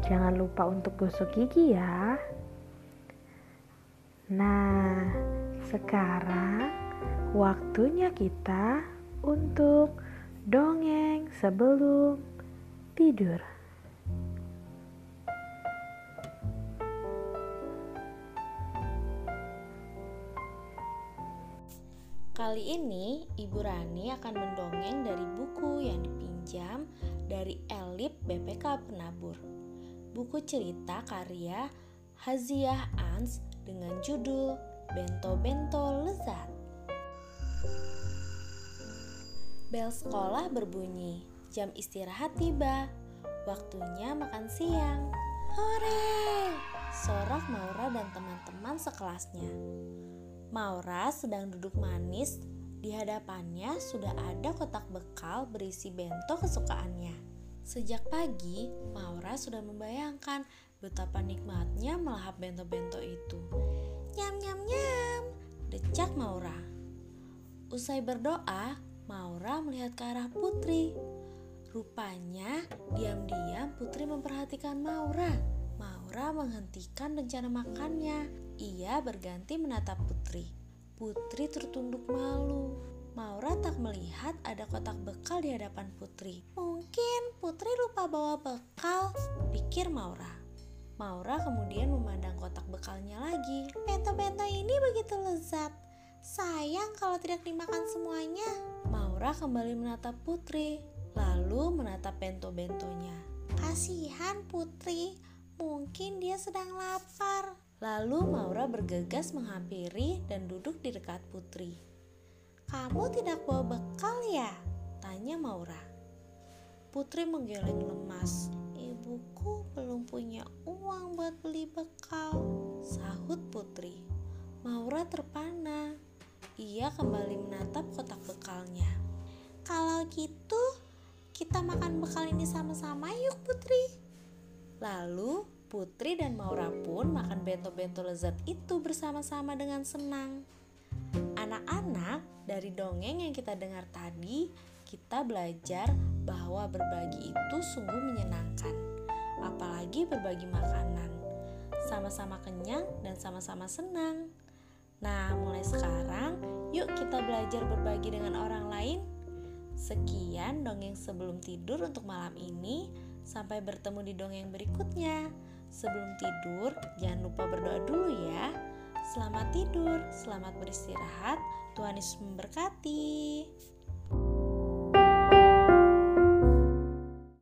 jangan lupa untuk gosok gigi ya. Nah, sekarang waktunya kita untuk dongeng sebelum tidur. Kali ini Ibu Rani akan mendongeng dari buku yang dipinjam dari Elip BPK Penabur. Buku cerita karya Haziah Ans dengan judul Bento-Bento Lezat. Bel sekolah berbunyi, jam istirahat tiba, waktunya makan siang. Hore! Sorak Maura dan teman-teman sekelasnya. Maura sedang duduk manis. Di hadapannya sudah ada kotak bekal berisi bento kesukaannya. Sejak pagi, Maura sudah membayangkan betapa nikmatnya melahap bento-bento itu. Nyam nyam nyam, decak Maura. Usai berdoa, Maura melihat ke arah Putri. Rupanya, diam-diam Putri memperhatikan Maura. Maura menghentikan rencana makannya ia berganti menatap Putri. Putri tertunduk malu. Maura tak melihat ada kotak bekal di hadapan Putri. Mungkin Putri lupa bawa bekal, pikir Maura. Maura kemudian memandang kotak bekalnya lagi. Bento-bento ini begitu lezat. Sayang kalau tidak dimakan semuanya. Maura kembali menatap Putri, lalu menatap bento-bentonya. Kasihan Putri, mungkin dia sedang lapar. Lalu Maura bergegas menghampiri dan duduk di dekat Putri. Kamu tidak bawa bekal ya? Tanya Maura. Putri menggeleng lemas. Ibuku belum punya uang buat beli bekal, sahut Putri. Maura terpana. Ia kembali menatap kotak bekalnya. Kalau gitu, kita makan bekal ini sama-sama yuk Putri. Lalu Putri dan Maura pun makan bento-bento lezat itu bersama-sama dengan senang. Anak-anak, dari dongeng yang kita dengar tadi, kita belajar bahwa berbagi itu sungguh menyenangkan, apalagi berbagi makanan. Sama-sama kenyang dan sama-sama senang. Nah, mulai sekarang, yuk kita belajar berbagi dengan orang lain. Sekian dongeng sebelum tidur untuk malam ini. Sampai bertemu di dongeng berikutnya. Sebelum tidur, jangan lupa berdoa dulu ya. Selamat tidur, selamat beristirahat. Tuhan Yesus memberkati.